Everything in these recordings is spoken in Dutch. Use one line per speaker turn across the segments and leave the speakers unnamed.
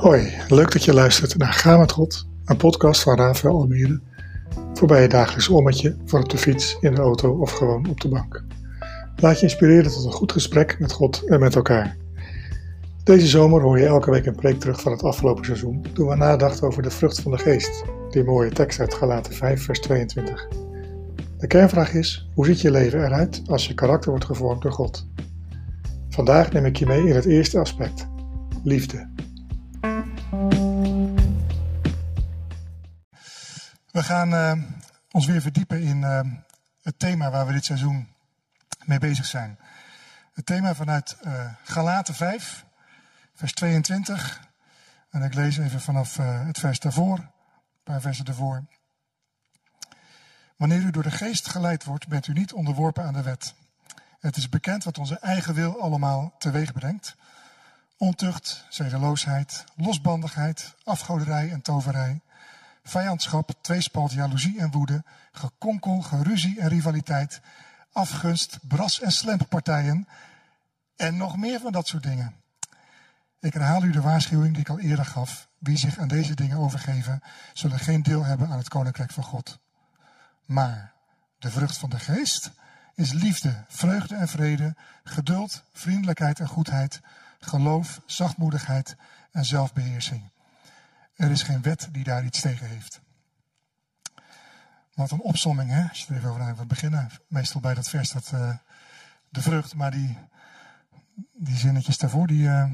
Hoi, leuk dat je luistert naar Ga met God, een podcast van Rafael Almere. Voorbij je dagelijks ommetje, van op de fiets, in de auto of gewoon op de bank. Laat je inspireren tot een goed gesprek met God en met elkaar. Deze zomer hoor je elke week een preek terug van het afgelopen seizoen toen we nadachten over de vrucht van de geest, die mooie tekst uit Galaten 5 vers 22. De kernvraag is, hoe ziet je leven eruit als je karakter wordt gevormd door God? Vandaag neem ik je mee in het eerste aspect, liefde. We gaan uh, ons weer verdiepen in uh, het thema waar we dit seizoen mee bezig zijn. Het thema vanuit uh, Galaten 5, vers 22. En ik lees even vanaf het vers daarvoor, een paar versen daarvoor. Wanneer u door de geest geleid wordt, bent u niet onderworpen aan de wet. Het is bekend wat onze eigen wil allemaal teweeg brengt. Ontucht, zedeloosheid, losbandigheid, afgoderij en toverij vijandschap, tweespalt, jaloezie en woede, gekonkel, geruzie en rivaliteit, afgunst, bras- en slemperpartijen en nog meer van dat soort dingen. Ik herhaal u de waarschuwing die ik al eerder gaf. Wie zich aan deze dingen overgeven, zullen geen deel hebben aan het koninkrijk van God. Maar de vrucht van de geest is liefde, vreugde en vrede, geduld, vriendelijkheid en goedheid, geloof, zachtmoedigheid en zelfbeheersing. Er is geen wet die daar iets tegen heeft. Wat een opsomming, hè? Als je er even over nadenkt. We beginnen meestal bij dat vers, dat, uh, de vrucht. Maar die, die zinnetjes daarvoor, die uh,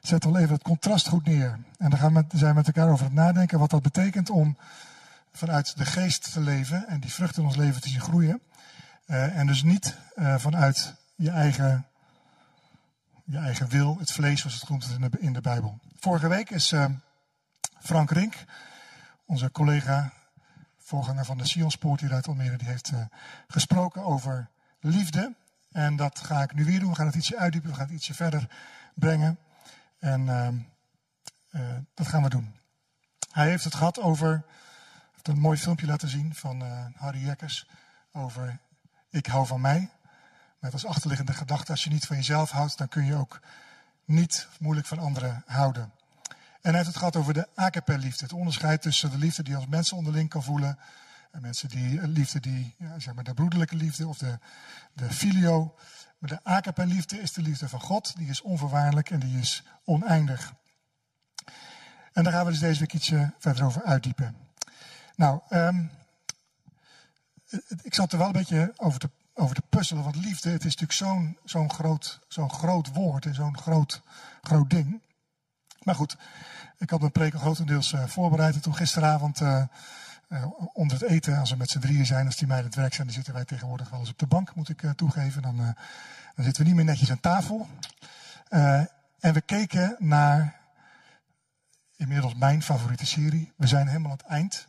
zetten al even het contrast goed neer. En dan gaan we, zijn we met elkaar over het nadenken wat dat betekent om vanuit de geest te leven en die vrucht in ons leven te zien groeien. Uh, en dus niet vanuit je eigen, je eigen wil, het vlees, zoals het komt in de, in de Bijbel. Vorige week is Frank Rink, onze collega, voorganger van de Sionspoort hier uit Almere, die heeft uh, gesproken over liefde. En dat ga ik nu weer doen. We gaan het ietsje uitdiepen, we gaan het ietsje verder brengen. En uh, uh, dat gaan we doen. Hij heeft het gehad over, heeft een mooi filmpje laten zien van Harry Jekkers over ik hou van mij. Met als achterliggende gedachte, als je niet van jezelf houdt, dan kun je ook niet moeilijk van anderen houden. En hij heeft het gehad over de liefde. Het onderscheid tussen de liefde die als mensen onderling kan voelen. En mensen die liefde die, ja, zeg maar de broederlijke liefde of de, de filio. Maar de liefde is de liefde van God. Die is onvoorwaardelijk en die is oneindig. En daar gaan we dus deze week ietsje verder over uitdiepen. Nou, um, ik zat er wel een beetje over te, over te puzzelen. Want liefde, het is natuurlijk zo'n zo'n groot, zo'n groot woord en zo'n groot, groot ding. Maar goed, ik had mijn preek grotendeels uh, voorbereid. En toen gisteravond uh, uh, onder het eten, als we met z'n drieën zijn, als die meiden het werk zijn, dan zitten wij tegenwoordig wel eens op de bank, moet ik toegeven. Dan, dan, zitten we niet meer netjes aan tafel. en we keken naar inmiddels mijn favoriete serie. We zijn helemaal aan het eind.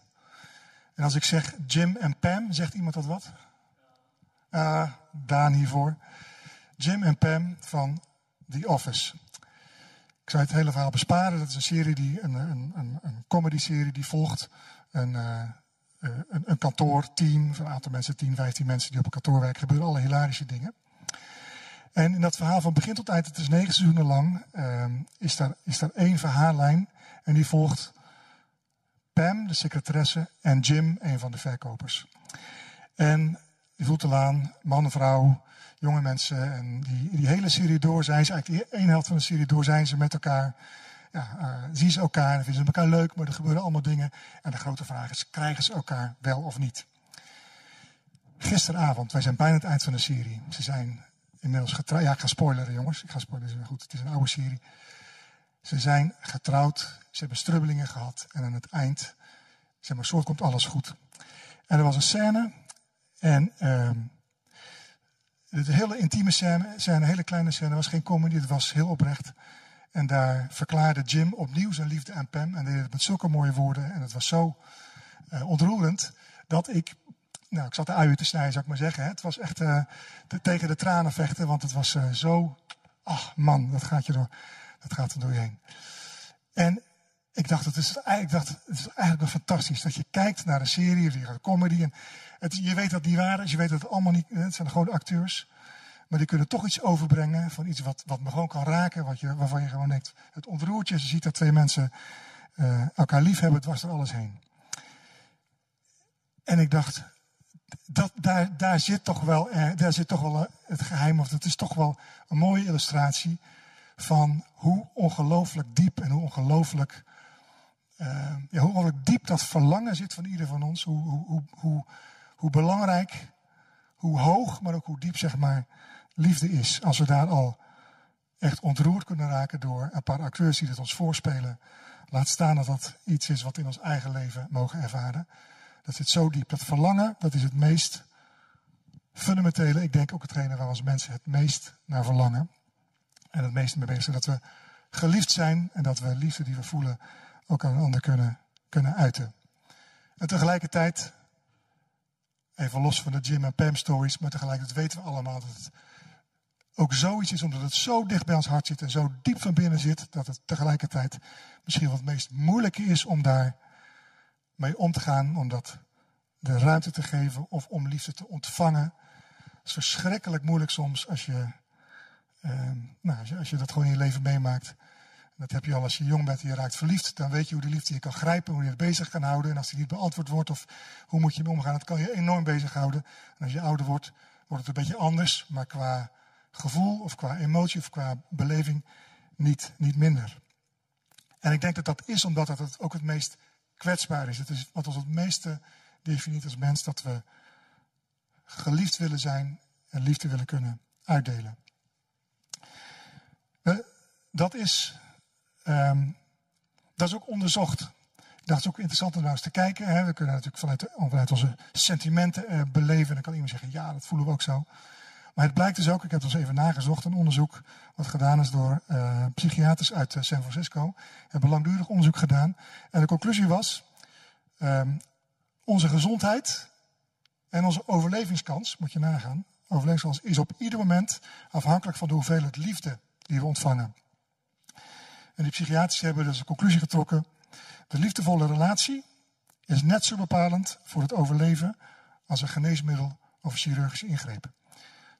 En als ik zeg Jim en Pam, zegt iemand dat wat? Uh, Daan hiervoor. Jim en Pam van The Office. Zou het hele verhaal besparen. Dat is een serie die, een, een, een, een comedy-serie die volgt een, uh, een, een kantoorteam van een aantal mensen, 10, 15 mensen die op een kantoor werken. gebeuren alle hilarische dingen. En in dat verhaal van begin tot eind, het is negen seizoenen lang, uh, is, daar, is daar één verhaallijn. En die volgt Pam, de secretaresse, en Jim, een van de verkopers. En je voelt de laan, man en vrouw, jonge mensen. En die, die hele serie door zijn ze, eigenlijk de ene helft van de serie door zijn ze met elkaar. Ja, uh, zien ze elkaar en vinden ze elkaar leuk, maar er gebeuren allemaal dingen. En de grote vraag is, krijgen ze elkaar wel of niet? Gisteravond, wij zijn bijna het eind van de serie. Ze zijn inmiddels getrouwd. Ja, ik ga spoileren jongens. Ik ga spoileren, goed. Het is een oude serie. Ze zijn getrouwd, ze hebben strubbelingen gehad. En aan het eind, zeg maar, soort komt alles goed. En er was een scène. En uh, het hele intieme scène, een hele kleine scène, was geen comedy, het was heel oprecht. En daar verklaarde Jim opnieuw zijn liefde aan Pam. En deed het met zulke mooie woorden. En het was zo uh, ontroerend dat ik, nou, ik zat de uien te snijden, zou ik maar zeggen. Het was echt te, tegen de tranen vechten, want het was uh, zo, ach man, dat gaat, je door, dat gaat er door je heen. En ik dacht, het is, dacht, het is eigenlijk wel fantastisch dat je kijkt naar een serie, of een comedy. En je weet dat die waar is, je weet dat het allemaal niet, het zijn gewoon acteurs. Maar die kunnen toch iets overbrengen van iets wat, wat me gewoon kan raken. Wat je, waarvan je gewoon denkt, het ontroert je. Je ziet dat twee mensen uh, elkaar lief hebben, dwars er alles heen. En ik dacht, dat, daar, daar, zit toch wel, daar zit toch wel het geheim, of dat is toch wel een mooie illustratie van hoe ongelooflijk diep en hoe ongelooflijk, uh, ja, hoe diep dat verlangen zit van ieder van ons. Hoe, hoe, hoe, hoe, belangrijk, hoe hoog, maar ook hoe diep zeg maar liefde is. Als we daar al echt ontroerd kunnen raken door een paar acteurs die het ons voorspelen. Laat staan dat dat iets is wat we in ons eigen leven mogen ervaren. Dat zit zo diep. Dat verlangen, dat is het meest fundamentele. Ik denk ook hetgene waar we als mensen het meest naar verlangen. En het meest mee bezig zijn. Dat we geliefd zijn en dat we liefde die we voelen ook aan een ander kunnen, kunnen uiten. En tegelijkertijd, even los van de Jim en Pam stories, maar tegelijkertijd weten we allemaal dat het ook zoiets is, omdat het zo dicht bij ons hart zit en zo diep van binnen zit, dat het tegelijkertijd misschien wat het meest moeilijke is om daar mee om te gaan, om dat de ruimte te geven of om liefde te ontvangen. Het is verschrikkelijk moeilijk soms als je, eh, nou, als je, als je dat gewoon in je leven meemaakt. Dat heb je al als je jong bent en je raakt verliefd. Dan weet je hoe die liefde je kan grijpen, hoe je het bezig kan houden. En als die niet beantwoord wordt of hoe moet je mee omgaan, dat kan je enorm bezighouden. En als je ouder wordt, wordt het een beetje anders. Maar qua gevoel of qua emotie of qua beleving niet, niet minder. En ik denk dat dat is omdat het ook het meest kwetsbaar is. Het is wat ons het meeste definieert als mens, dat we geliefd willen zijn en liefde willen kunnen uitdelen. Dat is, um, dat is ook onderzocht. Ik dacht het is ook interessant om nou eens te kijken. Hè. We kunnen natuurlijk vanuit, vanuit onze sentimenten uh, beleven. En dan kan iemand zeggen, ja, dat voelen we ook zo. Maar het blijkt dus ook, ik heb het eens even nagezocht, een onderzoek wat gedaan is door uh, psychiaters uit uh, San Francisco. Hebben langdurig onderzoek gedaan. En de conclusie was, um, onze gezondheid en onze overlevingskans, moet je nagaan, overlevingskans is op ieder moment afhankelijk van de hoeveelheid liefde die we ontvangen. En die psychiaters hebben dus een conclusie getrokken. De liefdevolle relatie is net zo bepalend voor het overleven als een geneesmiddel of chirurgische ingreep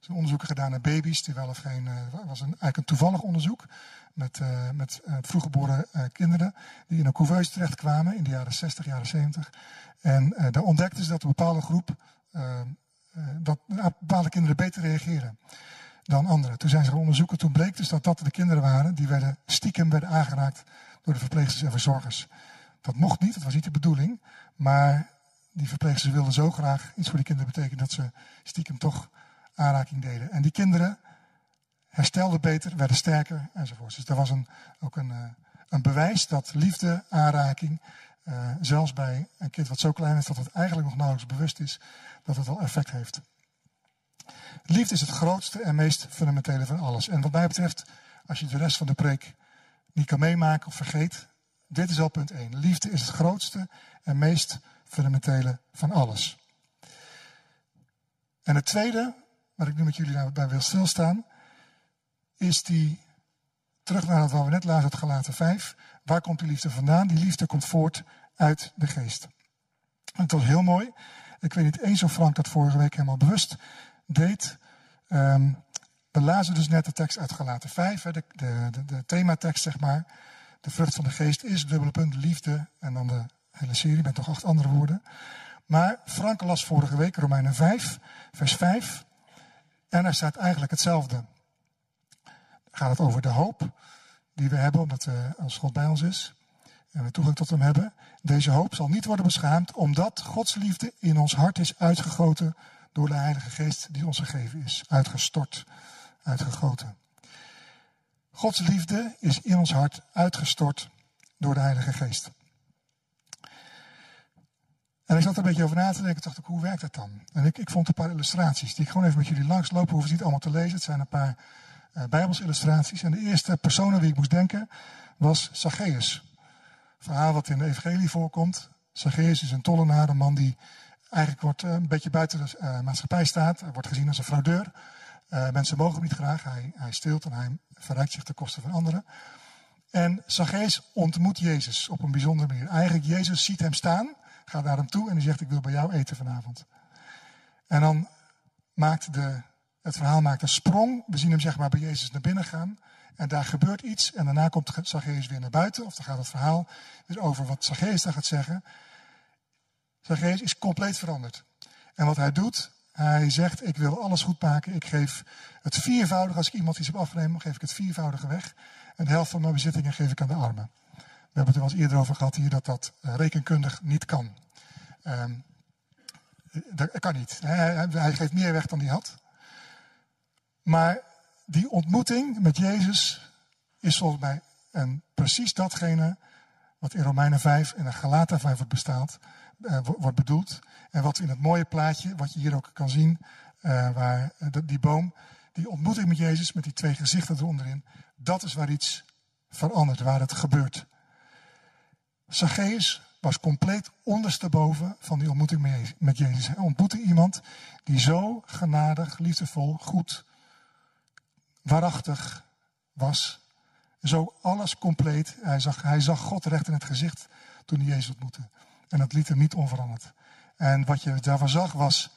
zijn onderzoeken gedaan naar baby's, terwijl er geen, uh, was een, eigenlijk een toevallig onderzoek met, uh, met uh, vroeggeboren kinderen die in een couveuse terechtkwamen in de jaren 60, jaren 70. En daar ontdekten ze dat een bepaalde groep, dat bepaalde kinderen beter reageren dan anderen. Toen zijn ze gaan onderzoeken, toen bleek dus dat dat de kinderen waren die werden stiekem werden aangeraakt door de verpleegsters en verzorgers. Dat mocht niet, dat was niet de bedoeling, maar die verpleegsters wilden zo graag iets voor die kinderen betekenen dat ze stiekem toch aanraking deden. En die kinderen herstelden beter, werden sterker enzovoort. Dus er was een, ook een, uh, een bewijs dat liefde, aanraking, uh, zelfs bij een kind wat zo klein is dat het eigenlijk nog nauwelijks bewust is, dat het al effect heeft. Liefde is het grootste en meest fundamentele van alles. En wat mij betreft, als je de rest van de preek niet kan meemaken of vergeet, dit is al punt 1. Liefde is het grootste en meest fundamentele van alles. En het tweede waar ik nu met jullie nou bij wil stilstaan, is die, terug naar wat we net lazen uit Galaten 5, waar komt die liefde vandaan? Die liefde komt voort uit de geest. En het was heel mooi. Ik weet niet eens of Frank dat vorige week helemaal bewust deed. Um, we lazen dus net de tekst uit Galaten 5, de, de, de, thematekst zeg maar. De vrucht van de geest is, dubbele punt, liefde. En dan de hele serie met toch acht andere woorden. Maar Frank las vorige week Romeinen 5, vers 5. En er staat eigenlijk hetzelfde. Dan gaat het over de hoop die we hebben, omdat we, als God bij ons is en we toegang tot hem hebben. Deze hoop zal niet worden beschaamd, omdat Gods liefde in ons hart is uitgegoten door de Heilige Geest die ons gegeven is. Uitgestort, uitgegoten. Gods liefde is in ons hart uitgestort door de Heilige Geest. En ik zat er een beetje over na te denken. dacht ik, hoe werkt dat dan? En ik, ik vond een paar illustraties die ik gewoon even met jullie langslopen. Hoeven ze niet allemaal te lezen. Het zijn een paar uh, Bijbelsillustraties. En de eerste persoon aan wie ik moest denken was Zacchaeus. Verhaal wat in de evangelie voorkomt. Zacchaeus is een tollenaar, een man die eigenlijk wordt, uh, een beetje buiten de uh, maatschappij staat. Hij wordt gezien als een fraudeur. mensen mogen hem niet graag. Hij, hij steelt en hij verrijkt zich ten koste van anderen. En Zacchaeus ontmoet Jezus op een bijzondere manier. Eigenlijk, Jezus ziet hem staan gaat naar hem toe en die zegt: Ik wil bij jou eten vanavond. En dan maakt de Het verhaal maakt een sprong. We zien hem zeg maar bij Jezus naar binnen gaan. En daar gebeurt iets. En daarna komt Zacchaeus weer naar buiten. Of dan gaat het verhaal weer over wat Zacchaeus daar gaat zeggen. Zacchaeus is compleet veranderd. En wat hij doet, hij zegt, ik wil alles goed maken. Ik geef het viervoudige, als ik iemand iets heb afgenomen, geef ik het viervoudige weg. En de helft van mijn bezittingen geef ik aan de armen. We hebben het er al eens eerder over gehad hier dat dat eh, rekenkundig niet kan. Um, dat kan niet. Hij, hij geeft meer weg dan hij had. Maar die ontmoeting met Jezus is volgens mij en precies datgene wat in Romeinen 5 en in Galata 5 wordt, uh, wordt bedoeld. En wat in het mooie plaatje, wat je hier ook kan zien, uh, waar uh, die boom, die ontmoeting met Jezus met die twee gezichten eronderin, dat is waar iets verandert, waar het gebeurt. Zacchaeus was compleet ondersteboven van die ontmoeting met Jezus. Hij ontmoette iemand die zo genadig, liefdevol, goed, waarachtig was. Zo alles compleet. Hij zag, hij zag God recht in het gezicht toen hij Jezus ontmoette. En dat liet hem niet onveranderd. En wat je daarvan zag was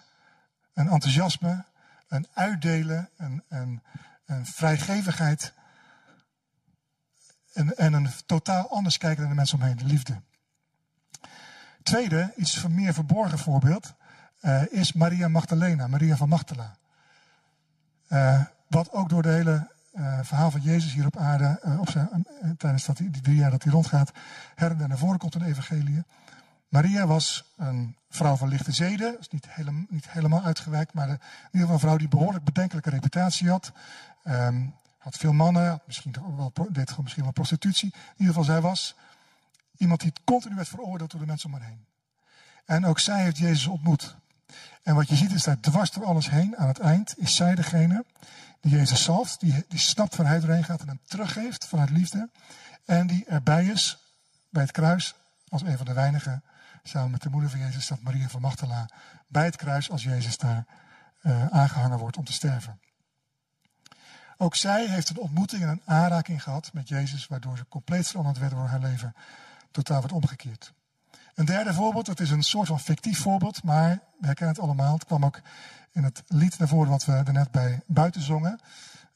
een enthousiasme, een uitdelen, een, een, een vrijgevigheid. En, en een totaal anders kijken naar de mensen omheen, de liefde. Tweede, iets meer verborgen voorbeeld, uh, is Maria Magdalena, Maria van Magdala. Uh, wat ook door de hele uh, verhaal van Jezus hier op aarde, op zijn, tijdens dat, die drie jaar dat hij rondgaat, her en naar voren komt in evangelie. Maria was een vrouw van lichte zeden, is niet, helemaal, niet helemaal uitgewerkt, maar in ieder geval een vrouw die behoorlijk bedenkelijke reputatie had. Um, had veel mannen, misschien wel, deed misschien wel prostitutie. In ieder geval, zij was iemand die continu werd veroordeeld door de mensen om haar heen. En ook zij heeft Jezus ontmoet. En wat je ziet is dat dwars door alles heen, aan het eind, is zij degene die Jezus zalft, die, die snapt waar hij doorheen gaat en hem teruggeeft vanuit liefde. En die erbij is bij het kruis als een van de weinigen samen met de moeder van Jezus staat Maria van Magdala bij het kruis als Jezus daar uh, aangehangen wordt om te sterven. Ook zij heeft een ontmoeting en een aanraking gehad met Jezus, waardoor ze compleet veranderd werd door haar leven totaal wordt omgekeerd. Een derde voorbeeld, dat is een soort van fictief voorbeeld, maar we herkennen het allemaal. Het kwam ook in het lied naar voren wat we er net bij buiten zongen.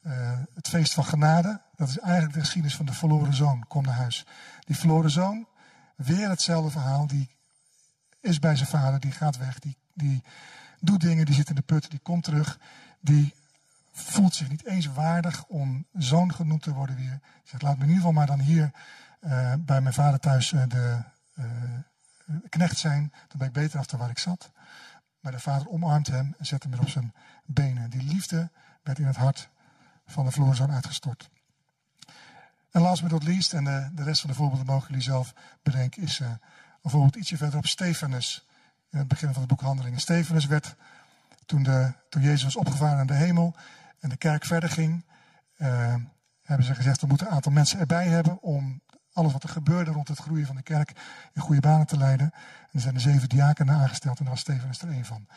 Uh, het feest van genade, dat is eigenlijk de geschiedenis van de verloren zoon, kom naar huis. Die verloren zoon, weer hetzelfde verhaal, die is bij zijn vader, die gaat weg, die, die doet dingen, die zit in de put, die komt terug, die voelt zich niet eens waardig om zoon genoemd te worden weer. Zegt, laat me in ieder geval maar dan hier uh, bij mijn vader thuis uh, de knecht zijn. Dan ben ik beter af dan waar ik zat. Maar de vader omarmt hem en zet hem weer op zijn benen. Die liefde werd in het hart van de verloren uitgestort. En last but not least, en de, de rest van de voorbeelden mogen jullie zelf bedenken, is bijvoorbeeld ietsje verderop Stefanus. In het begin van het boek Handelingen. Stefanus werd, toen, de, toen Jezus was opgevaren naar de hemel en de kerk verder ging, uh, hebben ze gezegd, we moeten een aantal mensen erbij hebben om alles wat er gebeurde rond het groeien van de kerk in goede banen te leiden. En er zijn er zeven diakenen aangesteld en daar was Stefanus er één van.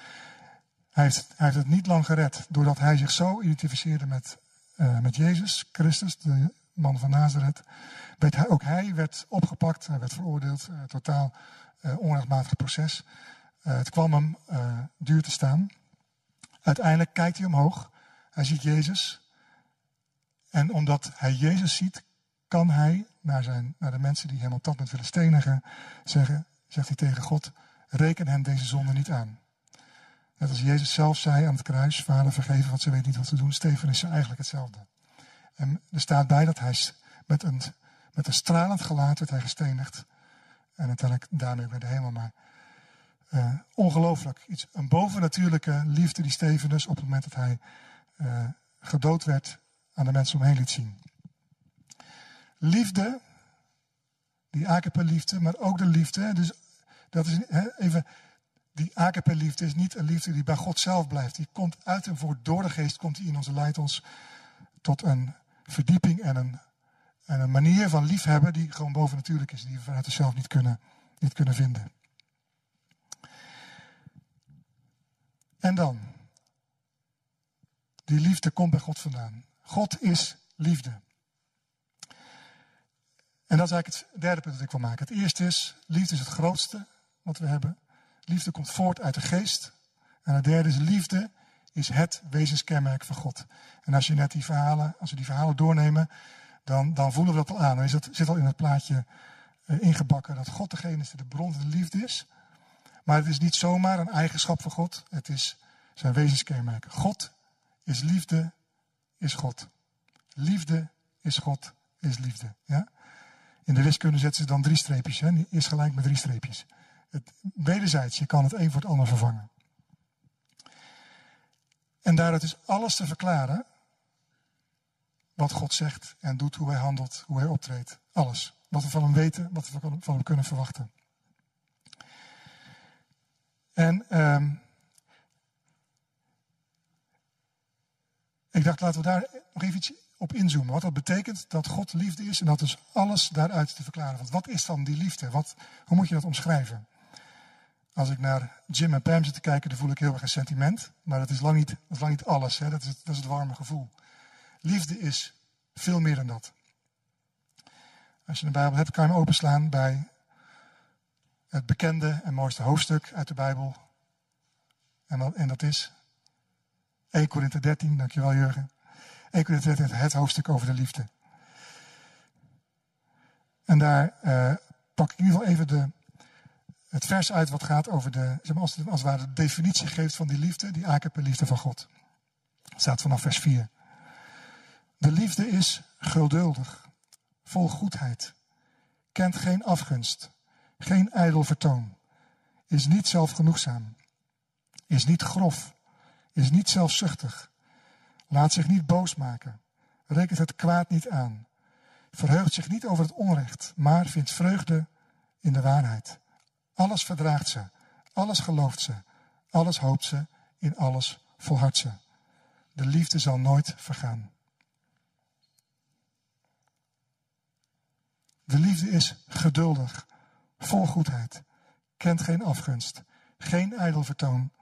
Hij heeft, het niet lang gered doordat hij zich zo identificeerde met, uh, met Jezus Christus, de man van Nazareth. Ook hij werd opgepakt, hij werd veroordeeld, uh, totaal uh, onrechtmatig proces. het kwam hem duur te staan. Uiteindelijk kijkt hij omhoog, hij ziet Jezus. En omdat hij Jezus ziet, kan hij naar, naar de mensen die hem op dat moment willen stenigen zeggen, zegt hij tegen God, reken hen deze zonde niet aan. Net als Jezus zelf zei aan het kruis, vader vergeven, want ze weten niet wat ze doen. Steven is eigenlijk hetzelfde. En er staat bij dat hij met een, met een stralend gelaat werd hij gestenigd. En uiteindelijk daarmee bij de hemel. Maar uh, ongelooflijk. Iets, een bovennatuurlijke liefde die Stevenus op het moment dat hij uh, gedood werd aan de mensen omheen liet zien liefde, die agape-liefde, maar ook de liefde. Dus dat is even, die agape-liefde is niet een liefde die bij God zelf blijft. Die komt uit en voort door de geest, komt die in ons, leidt ons tot een verdieping en een, en een manier van liefhebben die gewoon bovennatuurlijk is, die we vanuit onszelf niet kunnen, niet kunnen vinden. En dan, die liefde komt bij God vandaan. God is liefde. En dat is eigenlijk het derde punt dat ik wil maken. Het eerste is, liefde is het grootste wat we hebben. Liefde komt voort uit de geest. En het derde is liefde is het wezenskenmerk van God. En als je net die verhalen, als we die verhalen doornemen, dan, dan voelen we dat al aan. Dan zit al in het plaatje uh, ingebakken dat God degene is die de bron van de liefde is. Maar het is niet zomaar een eigenschap van God. Het is zijn wezenskenmerk. God is liefde, is God. Liefde is God, is liefde. Ja? In de wiskunde zetten ze dan drie streepjes. Hè? Is gelijk met drie streepjes. Het, wederzijds, je kan het een voor het ander vervangen. En daaruit is alles te verklaren wat God zegt en doet, hoe hij handelt, hoe hij optreedt. Alles. Wat we van hem weten, wat we van hem kunnen verwachten. En um, ik dacht, laten we daar nog even op inzoomen. Wat dat betekent dat God liefde is en dat is alles daaruit te verklaren. Want wat is dan die liefde? Wat, hoe moet je dat omschrijven? Als ik naar Jim en Pam zit te kijken, dan voel ik heel erg een sentiment. Maar dat is lang niet, dat is lang niet alles. Hè? Dat, is, dat is het warme gevoel. Liefde is veel meer dan dat. Als je een Bijbel hebt, kan je hem openslaan bij het bekende en mooiste hoofdstuk uit de Bijbel. En dat, en dat is 1 Korinthe 13, dankjewel Jurgen. 1 Korinthe 13, het hoofdstuk over de liefde. En daar uh, pak ik in ieder geval even de, het vers uit wat gaat over de, zeg maar, als, het, als het ware de definitie geeft van die liefde, die liefde van God. Het staat vanaf vers 4. De liefde is geduldig, vol goedheid, kent geen afgunst, geen ijdel vertoon, is niet zelfgenoegzaam, is niet grof, is niet zelfzuchtig, laat zich niet boos maken, rekent het kwaad niet aan, verheugt zich niet over het onrecht, maar vindt vreugde in de waarheid. Alles verdraagt ze, alles gelooft ze, alles hoopt ze, in alles volhardt ze. De liefde zal nooit vergaan. De liefde is geduldig, vol goedheid, kent geen afgunst, geen ijdel vertoon,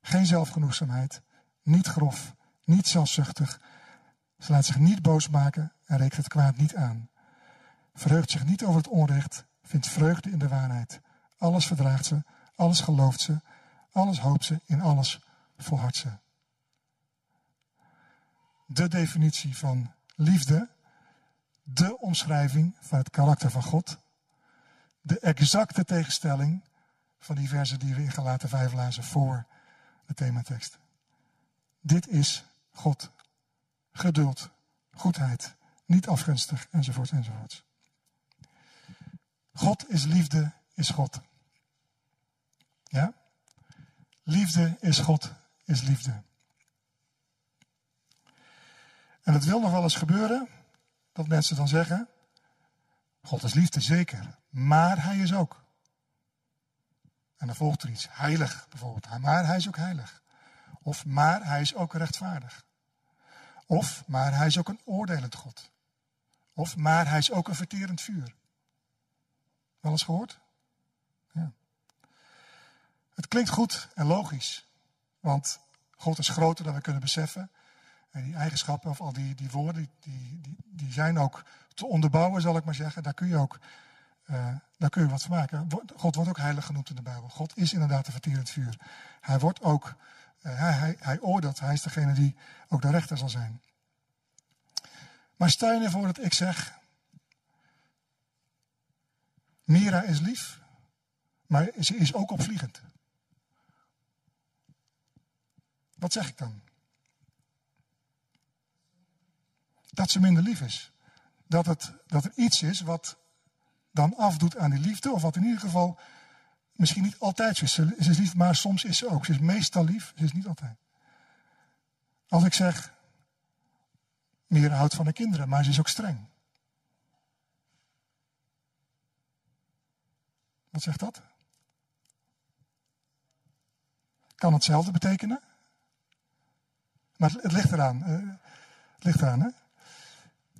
geen zelfgenoegzaamheid, niet grof, niet zelfzuchtig. Ze laat zich niet boos maken en rekent het kwaad niet aan. Verheugt zich niet over het onrecht, vindt vreugde in de waarheid. Alles verdraagt ze, alles gelooft ze, alles hoopt ze, in alles volhardt ze. De definitie van liefde de omschrijving van het karakter van God. De exacte tegenstelling van die versen die we in Galaten 5 lazen voor de thematekst. Dit is God. Geduld, goedheid, niet afgunstig, enzovoort, enzovoort. God is liefde, is God. Ja? Liefde is God, is liefde. En het wil nog wel eens gebeuren dat mensen dan zeggen, God is liefde, zeker, maar hij is ook. En dan volgt er iets, heilig bijvoorbeeld, maar hij is ook heilig. Of maar hij is ook rechtvaardig. Of maar hij is ook een oordelend God. Of maar hij is ook een verterend vuur. Wel eens gehoord? Ja. Het klinkt goed en logisch, want God is groter dan we kunnen beseffen. En die eigenschappen of al die, die woorden, die, die, die zijn ook te onderbouwen, zal ik maar zeggen. Daar kun je ook uh, daar kun je wat van maken. God wordt ook heilig genoemd in de Bijbel. God is inderdaad een verterend vuur. Hij wordt ook, hij, hij, hij oordeelt, hij is degene die ook de rechter zal zijn. Maar stel je ervoor dat ik zeg, Mira is lief, maar ze is ook opvliegend. Wat zeg ik dan? dat ze minder lief is. Dat, het, dat er iets is wat dan afdoet aan die liefde, of wat in ieder geval misschien niet altijd zo is. Ze, is lief, maar soms is ze ook. Ze is meestal lief, ze is niet altijd. Als ik zeg, meer houdt van de kinderen, maar ze is ook streng. Wat zegt dat? Kan hetzelfde betekenen? Maar het, ligt eraan. Eh, het ligt eraan, hè?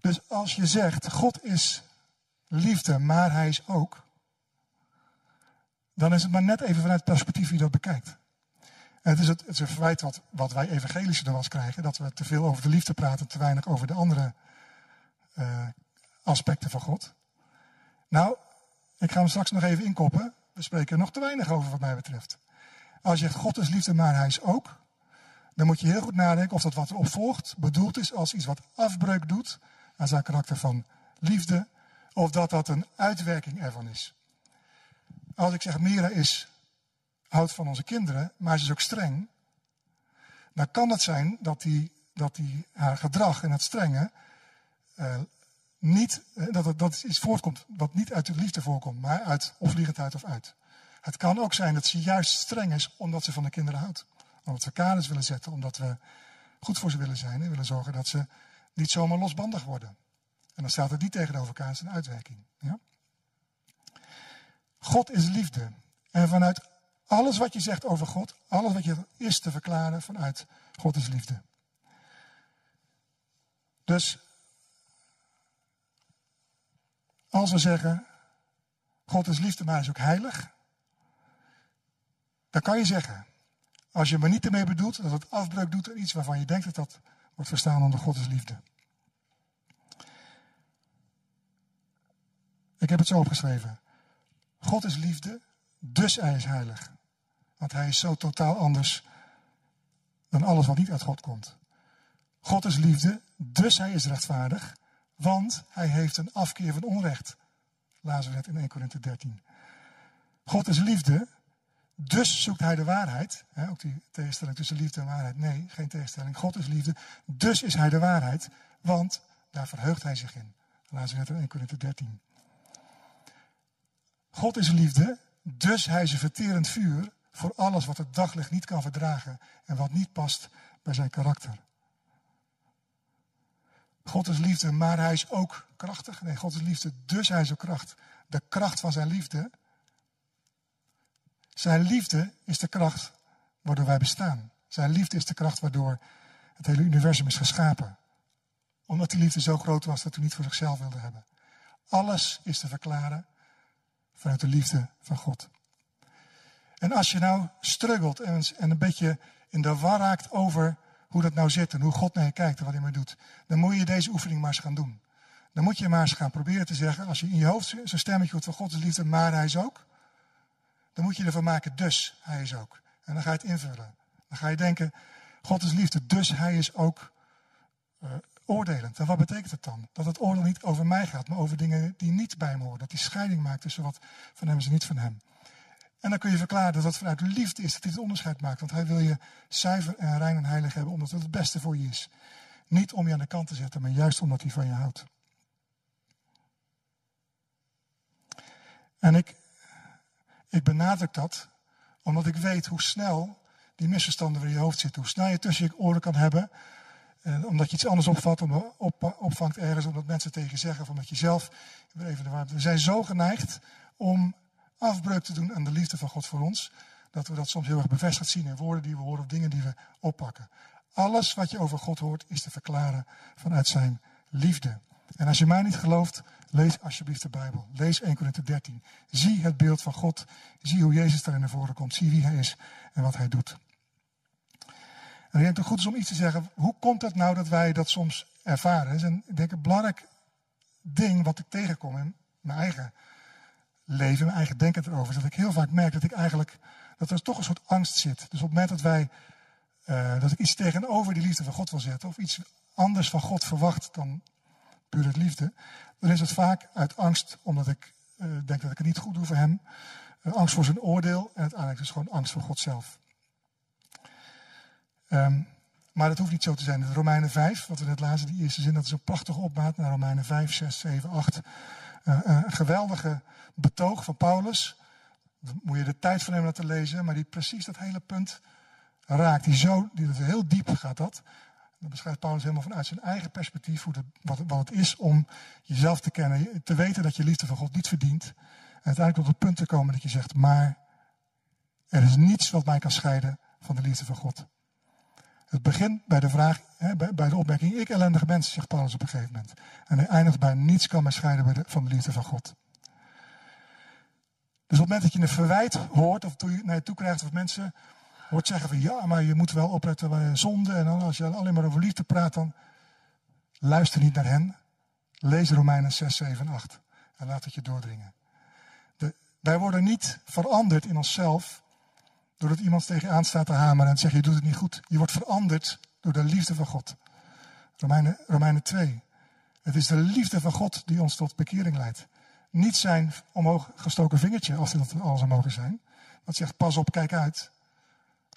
Dus als je zegt, God is liefde, maar hij is ook, dan is het maar net even vanuit het perspectief wie dat bekijkt. En het is, het, het is een verwijt wat, wat wij evangelische er was krijgen, dat we te veel over de liefde praten, te weinig over de andere uh, aspecten van God. Nou, ik ga hem straks nog even inkoppen. We spreken er nog te weinig over wat mij betreft. Als je zegt, God is liefde, maar hij is ook, dan moet je heel goed nadenken of dat wat erop volgt bedoeld is als iets wat afbreuk doet aan zijn karakter van liefde, of dat dat een uitwerking ervan is. Als ik zeg, Mira is, houdt van onze kinderen, maar ze is ook streng, dan kan het zijn dat, die, dat die, haar gedrag en het strenge uh, niet, eh, dat dat iets voortkomt wat niet uit de liefde voorkomt, maar uit opvliegendheid of uit. Het kan ook zijn dat ze juist streng is omdat ze van de kinderen houdt. Omdat we kaders willen zetten, omdat we goed voor ze willen zijn en willen zorgen dat ze niet zomaar losbandig worden. En dan staat het niet tegenover elkaar, is een uitwerking. Ja? God is liefde. En vanuit alles wat je zegt over God, alles wat je is te verklaren vanuit God is liefde. Dus als we zeggen, God is liefde, maar hij is ook heilig, dan kan je zeggen, als je maar niet ermee bedoelt dat het afbreuk doet aan iets waarvan je denkt dat dat wordt verstaan onder God is liefde. Ik heb het zo opgeschreven. God is liefde, dus hij is heilig. Want hij is zo totaal anders dan alles wat niet uit God komt. God is liefde, dus hij is rechtvaardig, want hij heeft een afkeer van onrecht. Lazen in 1 Korinthe 13. God is liefde, dus zoekt hij de waarheid. ook die tegenstelling tussen liefde en waarheid. Nee, geen tegenstelling. God is liefde, dus is hij de waarheid, want daar verheugt hij zich in. Lazen we in 1 Korinthe 13. God is liefde, dus hij is een verterend vuur voor alles wat het daglicht niet kan verdragen en wat niet past bij zijn karakter. God is liefde, maar hij is ook krachtig. Nee, God is liefde, dus hij is ook kracht. De kracht van zijn liefde. Zijn liefde is de kracht waardoor wij bestaan. Zijn liefde is de kracht waardoor het hele universum is geschapen. Omdat die liefde zo groot was dat hij niet voor zichzelf wilde hebben. Alles is te verklaren vanuit de liefde van God. En als je nou struggelt en, en een beetje in de war raakt over hoe dat nou zit en hoe God naar je kijkt en wat hij maar doet, dan moet je deze oefening maar eens gaan doen. Dan moet je maar eens gaan proberen te zeggen, als je in je hoofd zo'n stemmetje hoort van God is liefde, maar hij is ook. Dan moet je ervan maken, dus hij is ook. En dan ga je het invullen. Dan ga je denken, God is liefde, dus hij is ook uh, oordelend. En wat betekent het dan? Dat het oordeel niet over mij gaat, maar over dingen die niet bij me horen. Dat hij scheiding maakt tussen wat van hem is en niet van hem. En dan kun je verklaren dat dat vanuit liefde is, dat hij het onderscheid maakt. Want hij wil je zuiver en rein en heilig hebben, omdat het het beste voor je is. Niet om je aan de kant te zetten, maar juist omdat hij van je houdt. En ik, ik benadruk dat, omdat ik weet hoe snel die misverstanden weer in je hoofd zitten. Hoe snel je tussen je oren kan hebben. Omdat je iets anders opvat, om, op, opvangt ergens, omdat mensen tegen zeggen, of omdat je zelf. We zijn zo geneigd om afbreuk te doen aan de liefde van God voor ons, dat we dat soms heel erg bevestigd zien in woorden die we horen of dingen die we oppakken. Alles wat je over God hoort is te verklaren vanuit zijn liefde. En als je mij niet gelooft, lees alsjeblieft de Bijbel. Lees 1 Corinthië 13. Zie het beeld van God. Zie hoe Jezus daarin naar voren komt. Zie wie hij is en wat hij doet. En ik denk het goed is om iets te zeggen. Hoe komt het nou dat wij dat soms ervaren? Dat is een, ik denk een belangrijk ding wat ik tegenkom in mijn eigen leven, mijn eigen denken erover, dat ik heel vaak merk dat ik eigenlijk, dat er toch een soort angst zit. Dus op het moment dat wij, uh, dat ik iets tegenover die liefde van God wil zetten, of iets anders van God verwacht dan puur het liefde, dan is het vaak uit angst, omdat ik uh, denk dat ik het niet goed doe voor hem, uh, angst voor zijn oordeel en uiteindelijk dus gewoon angst voor God zelf. Um, maar dat hoeft niet zo te zijn. Romeinen 5, wat we net lazen, die eerste zin, dat is een prachtige opmaat naar Romeinen 5, 6, 7, 8. Uh, een geweldige betoog van Paulus. Daar moet je de tijd nemen om te lezen, maar die precies dat hele punt raakt. Die zo, die dat heel diep gaat dat. Dan beschrijft Paulus helemaal vanuit zijn eigen perspectief hoe wat, wat het is om jezelf te kennen. Te weten dat je liefde van God niet verdient. En uiteindelijk tot het punt te komen dat je zegt, maar er is niets wat mij kan scheiden van de liefde van God. Het begint bij de vraag, bij, de opmerking, ik ellendige mens, zegt Paulus op een gegeven moment. En hij eindigt bij, niets kan mij scheiden van de liefde van God. Dus op het moment dat je een verwijt hoort, of naar je toe krijgt, of mensen hoort zeggen van, ja, maar je moet wel opletten bij zonde. En dan, als je alleen maar over liefde praat, dan luister niet naar hen. Lees Romeinen 6, 7 en 8. En laat het je doordringen. De, wij worden niet veranderd in onszelf Doordat iemand tegen je aan staat te hameren en zegt je doet het niet goed. Je wordt veranderd door de liefde van God. Romeinen, Romeinen 2. Het is de liefde van God die ons tot bekering leidt. Niet zijn omhoog gestoken vingertje, als dat al zou mogen zijn. Dat zegt pas op, kijk uit.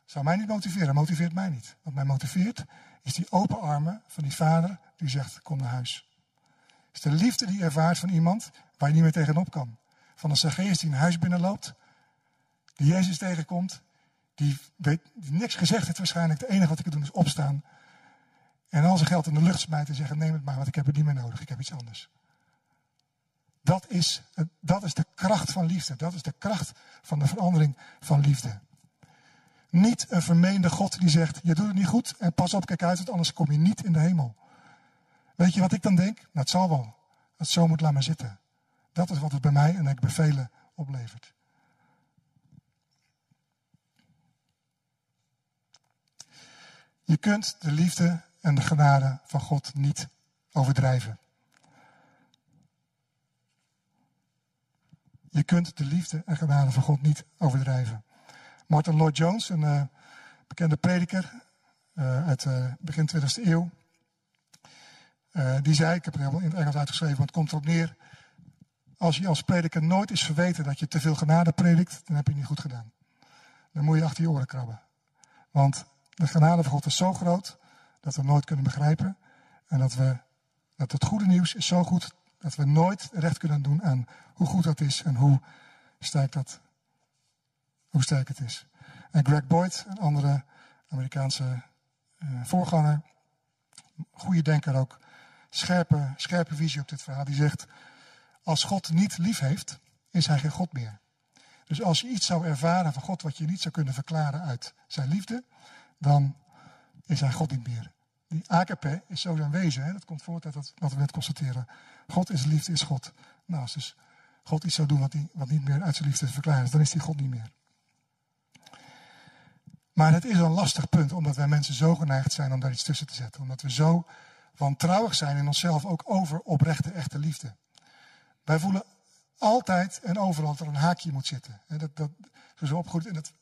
Zou mij niet motiveren, motiveert mij niet. Wat mij motiveert is die open armen van die vader die zegt kom naar huis. Het is de liefde die je ervaart van iemand waar je niet meer tegenop kan. Van een Zacchaeus die een huis binnenloopt, die Jezus tegenkomt, die, niks gezegd heeft waarschijnlijk. Het enige wat ik kan doen is opstaan en al zijn geld in de lucht smijten en zeggen neem het maar, want ik heb het niet meer nodig, ik heb iets anders. Dat is, dat is de kracht van liefde. Dat is de kracht van de verandering van liefde. Niet een vermeende God die zegt: Je doet het niet goed en pas op, kijk uit, want anders kom je niet in de hemel. Weet je wat ik dan denk? Nou, het zal wel. Het zo moet maar zitten. Dat is wat het bij mij en ik bij velen oplevert. Je kunt de liefde en de genade van God niet overdrijven. Je kunt de liefde en genade van God niet overdrijven. Martin Lloyd Jones, een uh, bekende prediker uh, uit uh, begin 20e eeuw, die zei, ik heb het helemaal in het Engels uitgeschreven, want het komt erop neer, als je als prediker nooit is verweten dat je te veel genade predikt, dan heb je het niet goed gedaan. Dan moet je achter je oren krabben. Want de genade van God is zo groot dat we nooit kunnen begrijpen. En dat, we, dat het goede nieuws is zo goed dat we nooit recht kunnen doen aan hoe goed dat is en hoe sterk, dat, hoe sterk het is. En Greg Boyd, een andere Amerikaanse uh, voorganger, goede denker ook, scherpe, scherpe visie op dit verhaal, die zegt, als God niet lief heeft, is hij geen God meer. Dus als je iets zou ervaren van God wat je niet zou kunnen verklaren uit zijn liefde, dan is hij God niet meer. Die agape is zo zijn wezen. Hè? Dat komt voort uit wat we net constateren. God is liefde, is God. Nou, als dus God iets zou doen wat, niet meer uit zijn liefde te verklaren is, dan is hij God niet meer. Maar het is een lastig punt, omdat wij mensen zo geneigd zijn om daar iets tussen te zetten. Omdat we zo wantrouwig zijn in onszelf, ook over oprechte, echte liefde. Wij voelen altijd en overal dat er een haakje moet zitten. Dat, dat, zo opgegroeid en dat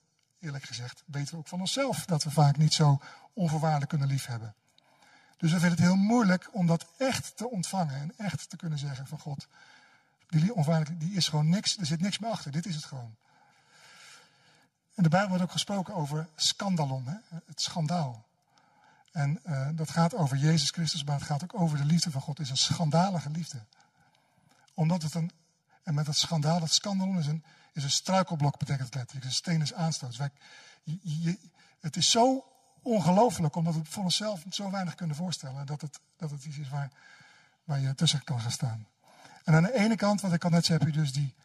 eerlijk gezegd weten we ook van onszelf dat we vaak niet zo onvoorwaardelijk kunnen liefhebben. Dus we vinden het heel moeilijk om dat echt te ontvangen en echt te kunnen zeggen van God, die onvoorwaardelijk, die is gewoon niks, er zit niks meer achter, dit is het gewoon. En de Bijbel wordt ook gesproken over scandalon, hè? het schandaal. En uh, dat gaat over Jezus Christus, maar het gaat ook over de liefde van God. Het is een schandalige liefde. Omdat het een, en met dat schandaal, dat scandalon is een, is een struikelblok, betekent het letterlijk. Een steen is aanstoot. Wij, het is zo ongelooflijk, omdat we voor onszelf zo weinig kunnen voorstellen. Dat het, dat het iets is waar, je tussen kan gaan staan. En aan de ene kant, wat ik al net zei, heb je dus die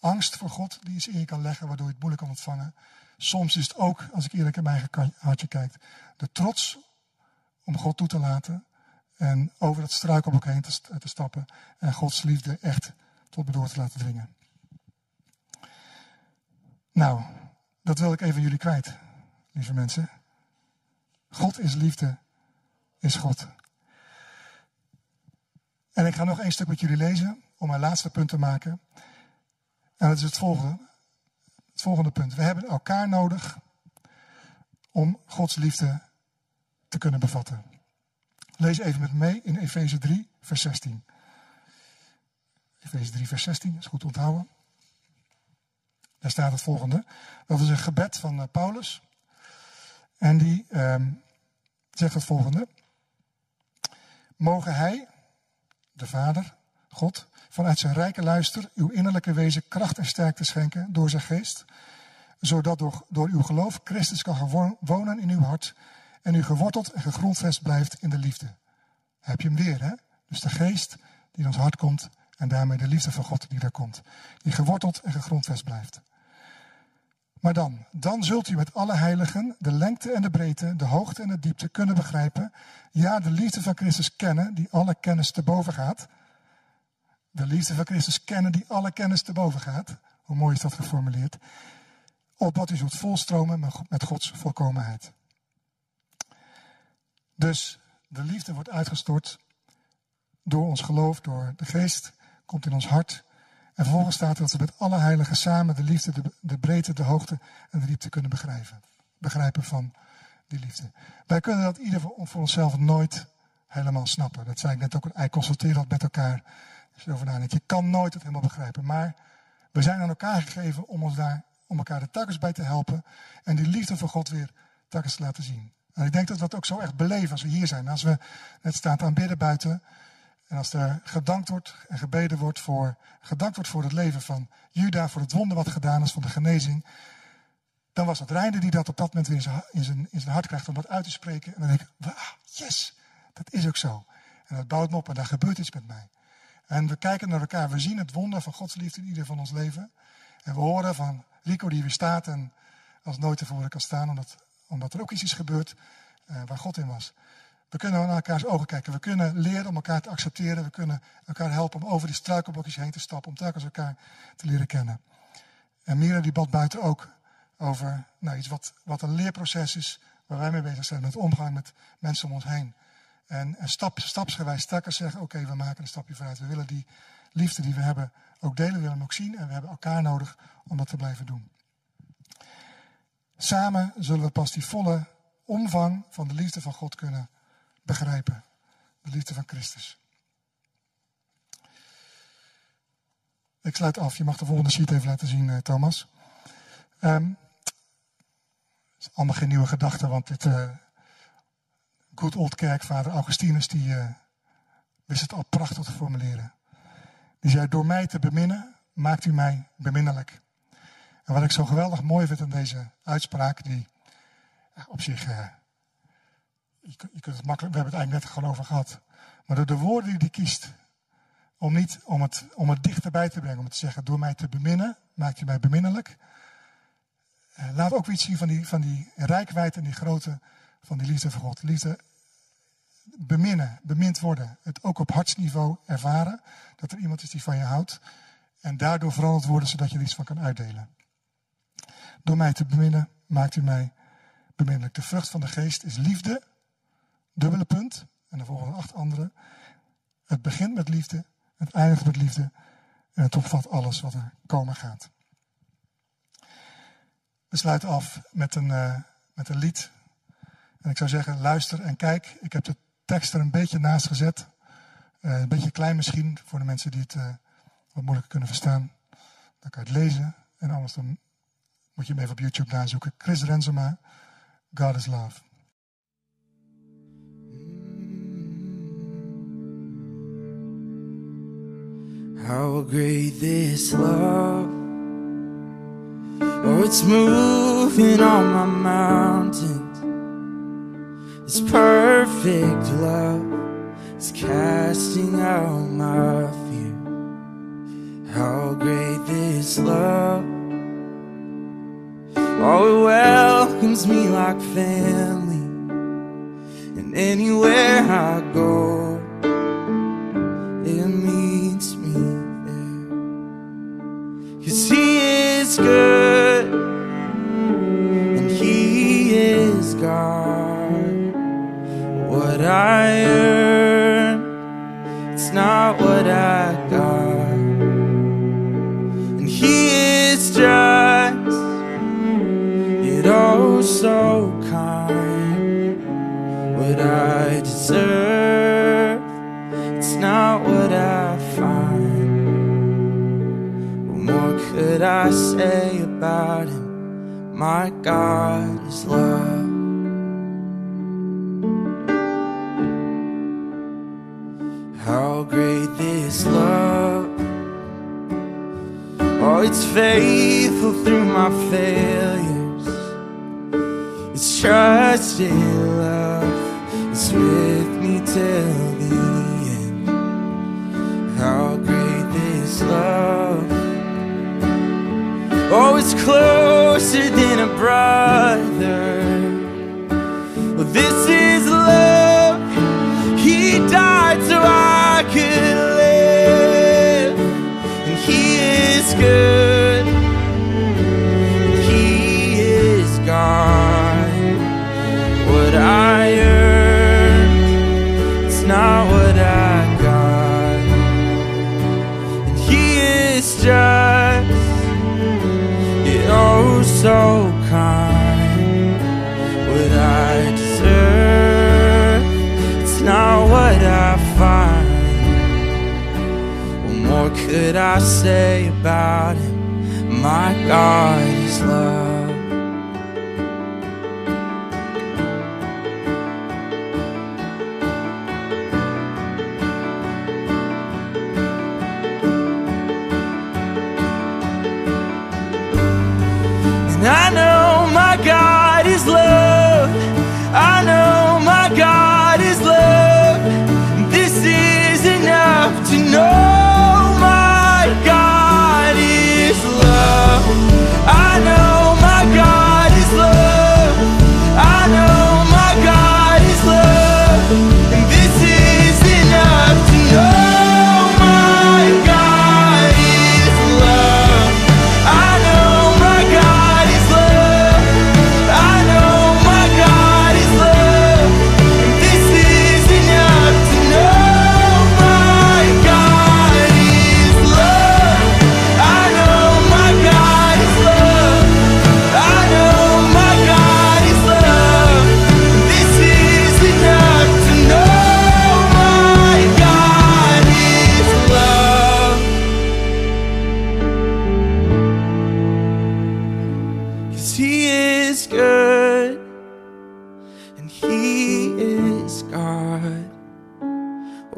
angst voor God, die is in je kan leggen, waardoor je het moeilijk kan ontvangen. Soms is het ook, als ik eerlijk in mijn eigen hartje kijk, de trots om God toe te laten. En over dat struikelblok heen te, te stappen. En Gods liefde echt tot me door te laten dringen. Nou, dat wil ik even jullie kwijt, lieve mensen. God is liefde, is God. En ik ga nog één stuk met jullie lezen om mijn laatste punt te maken. En dat is het volgende. Het volgende punt. We hebben elkaar nodig om Gods liefde te kunnen bevatten. Lees even met me mee in Efeze 3, vers 16. Efeze 3, vers 16, is goed onthouden. Daar staat het volgende. Dat is een gebed van uh, Paulus. En die uh, zegt het volgende. Mogen hij, de Vader, God, vanuit zijn rijke luister uw innerlijke wezen kracht en sterkte schenken door zijn geest, zodat door, door uw geloof Christus kan wonen in uw hart en u geworteld en gegrondvest blijft in de liefde. Heb je hem weer, hè? Dus de geest die in ons hart komt en daarmee de liefde van God die daar komt. Die geworteld en gegrondvest blijft. Maar dan, dan zult u met alle heiligen de lengte en de breedte, de hoogte en de diepte kunnen begrijpen. Ja, de liefde van Christus kennen, die alle kennis te boven gaat. De liefde van Christus kennen, die alle kennis te boven gaat. Hoe mooi is dat geformuleerd? Opdat u zult volstromen met Gods volkomenheid. Dus de liefde wordt uitgestort door ons geloof, door de geest, komt in ons hart. En vervolgens staat dat we met alle heiligen samen de liefde, de, breedte, de hoogte en de diepte kunnen begrijpen. Begrijpen van die liefde. Wij kunnen dat ieder voor onszelf nooit helemaal snappen. Dat zei ik net ook. Hij consulteert dat met elkaar. Je. Je kan nooit het helemaal begrijpen. Maar we zijn aan elkaar gegeven om ons daar, om elkaar de takkers bij te helpen. En die liefde voor God weer takkers te laten zien. En ik denk dat we dat ook zo echt beleven als we hier zijn. Als we net staan te aanbidden buiten. En als er gedankt wordt en gebeden wordt voor, gedankt wordt voor het leven van Juda, voor het wonder wat gedaan is, van de genezing. Dan was het Reinde die dat op dat moment weer in zijn, in zijn, in zijn hart krijgt om dat uit te spreken. En dan denk ik, yes, dat is ook zo. En dat bouwt me op en daar gebeurt iets met mij. En we kijken naar elkaar, we zien het wonder van Gods liefde in ieder van ons leven. En we horen van Rico die weer staat en als nooit tevoren kan staan, omdat, omdat er ook iets is gebeurd uh, waar God in was. We kunnen naar elkaars ogen kijken. We kunnen leren om elkaar te accepteren. We kunnen elkaar helpen om over die struikelblokjes heen te stappen. Om telkens elkaar te leren kennen. En Mira die bad buiten ook over nou, iets wat, wat een leerproces is. Waar wij mee bezig zijn met omgang met mensen om ons heen. En, en stap, stapsgewijs telkens zeggen, oké, we maken een stapje vooruit. We willen die liefde die we hebben ook delen, we willen hem ook zien. En we hebben elkaar nodig om dat te blijven doen. Samen zullen we pas die volle omvang van de liefde van God kunnen begrijpen. De liefde van Christus. Ik sluit af. Je mag de volgende sheet even laten zien, eh, Thomas. Um, het is allemaal geen nieuwe gedachten, want dit uh, good old kerkvader Augustinus die uh, wist het al prachtig te formuleren. Die zei, door mij te beminnen, maakt u mij beminnelijk. En wat ik zo geweldig mooi vind aan deze uitspraak, die op zich het makkelijk, we hebben het eigenlijk net gewoon over gehad. Maar door de woorden die hij kiest, om, niet, om, het, om het dichterbij te brengen, om te zeggen, door mij te beminnen, maakt je mij beminnelijk. Eh, laat ook iets zien van die, van die rijkwijde en die grootte van die liefde van God. Liefde beminnen, bemind worden. Het ook op hartsniveau ervaren, dat er iemand is die van je houdt. En daardoor veranderd worden, zodat je er iets van kan uitdelen. Door mij te beminnen, maakt u mij beminnelijk. De vrucht van de geest is liefde, dubbele punt. En de volgende acht andere. Het begint met liefde, het eindigt met liefde. En het opvat alles wat er komen gaat. We sluiten af met een, uh, met een lied. En ik zou zeggen, luister en kijk. Ik heb de tekst er een beetje naast gezet. Uh, een beetje klein misschien, voor de mensen die het uh, wat moeilijker kunnen verstaan. Dan kan je het lezen. En anders dan moet je hem even op YouTube nazoeken. Chris Renzema, God is Love.
How great this love. Oh, it's moving on my mountains. It's perfect love. It's casting out my fear. How great this love. Oh, it welcomes me like family. And anywhere I go. It's not what I got, and He is just it oh so kind. What I deserve, it's not what I find. What more could I say about him? My God is love. This love. Oh, it's faithful through my failures. It's trusted love. It's with me till the end. How great this love. Oh, it's closer than a brother. Say about him? My God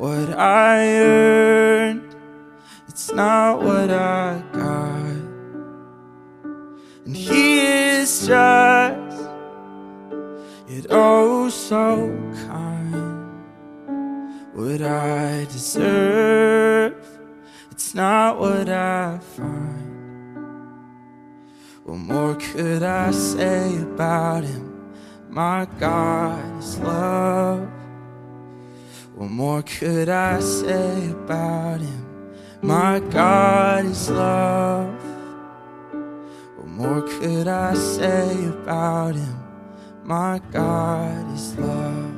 What I earned, it's not what I got. And he is just yet oh so kind. What I deserve, it's not what I find. What more could I say about him? My God is love. What more could I say about him? My God is love. What more could I say about him? My God is love.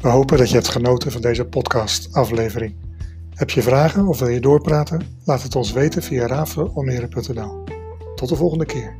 We hopen dat je hebt genoten van deze podcast-aflevering. Heb je vragen of wil je doorpraten? Laat het ons weten via rafelalmere.nl. Tot de volgende keer.